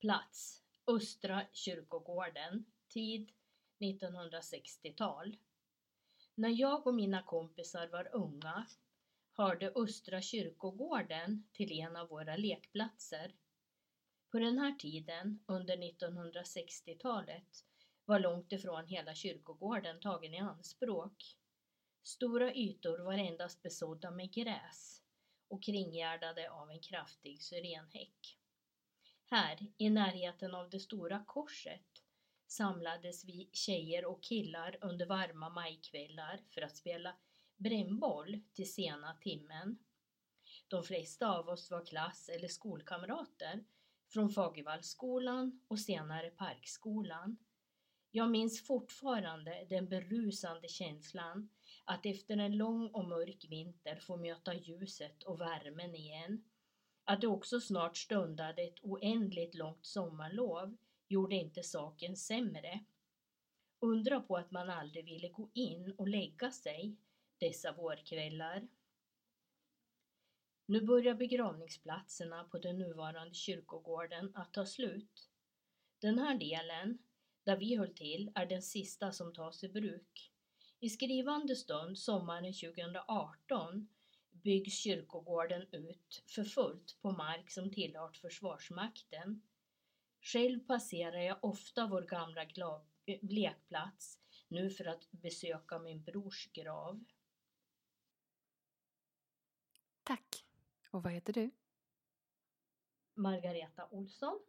Plats Östra kyrkogården. Tid 1960-tal. När jag och mina kompisar var unga hörde Östra kyrkogården till en av våra lekplatser. På den här tiden, under 1960-talet, var långt ifrån hela kyrkogården tagen i anspråk. Stora ytor var endast besådda med gräs och kringgärdade av en kraftig syrenhäck. Här, i närheten av det stora korset, samlades vi tjejer och killar under varma majkvällar för att spela brännboll till sena timmen. De flesta av oss var klass eller skolkamrater från Fagervallsskolan och senare Parkskolan. Jag minns fortfarande den berusande känslan att efter en lång och mörk vinter få möta ljuset och värmen igen. Att det också snart stundade ett oändligt långt sommarlov gjorde inte saken sämre. Undra på att man aldrig ville gå in och lägga sig dessa vårkvällar. Nu börjar begravningsplatserna på den nuvarande kyrkogården att ta slut. Den här delen, där vi höll till, är den sista som tas i bruk. I skrivande stund sommaren 2018 byggs kyrkogården ut för fullt på mark som tillhört Försvarsmakten. Själv passerar jag ofta vår gamla lekplats nu för att besöka min brors grav. Tack! Och vad heter du? Margareta Olsson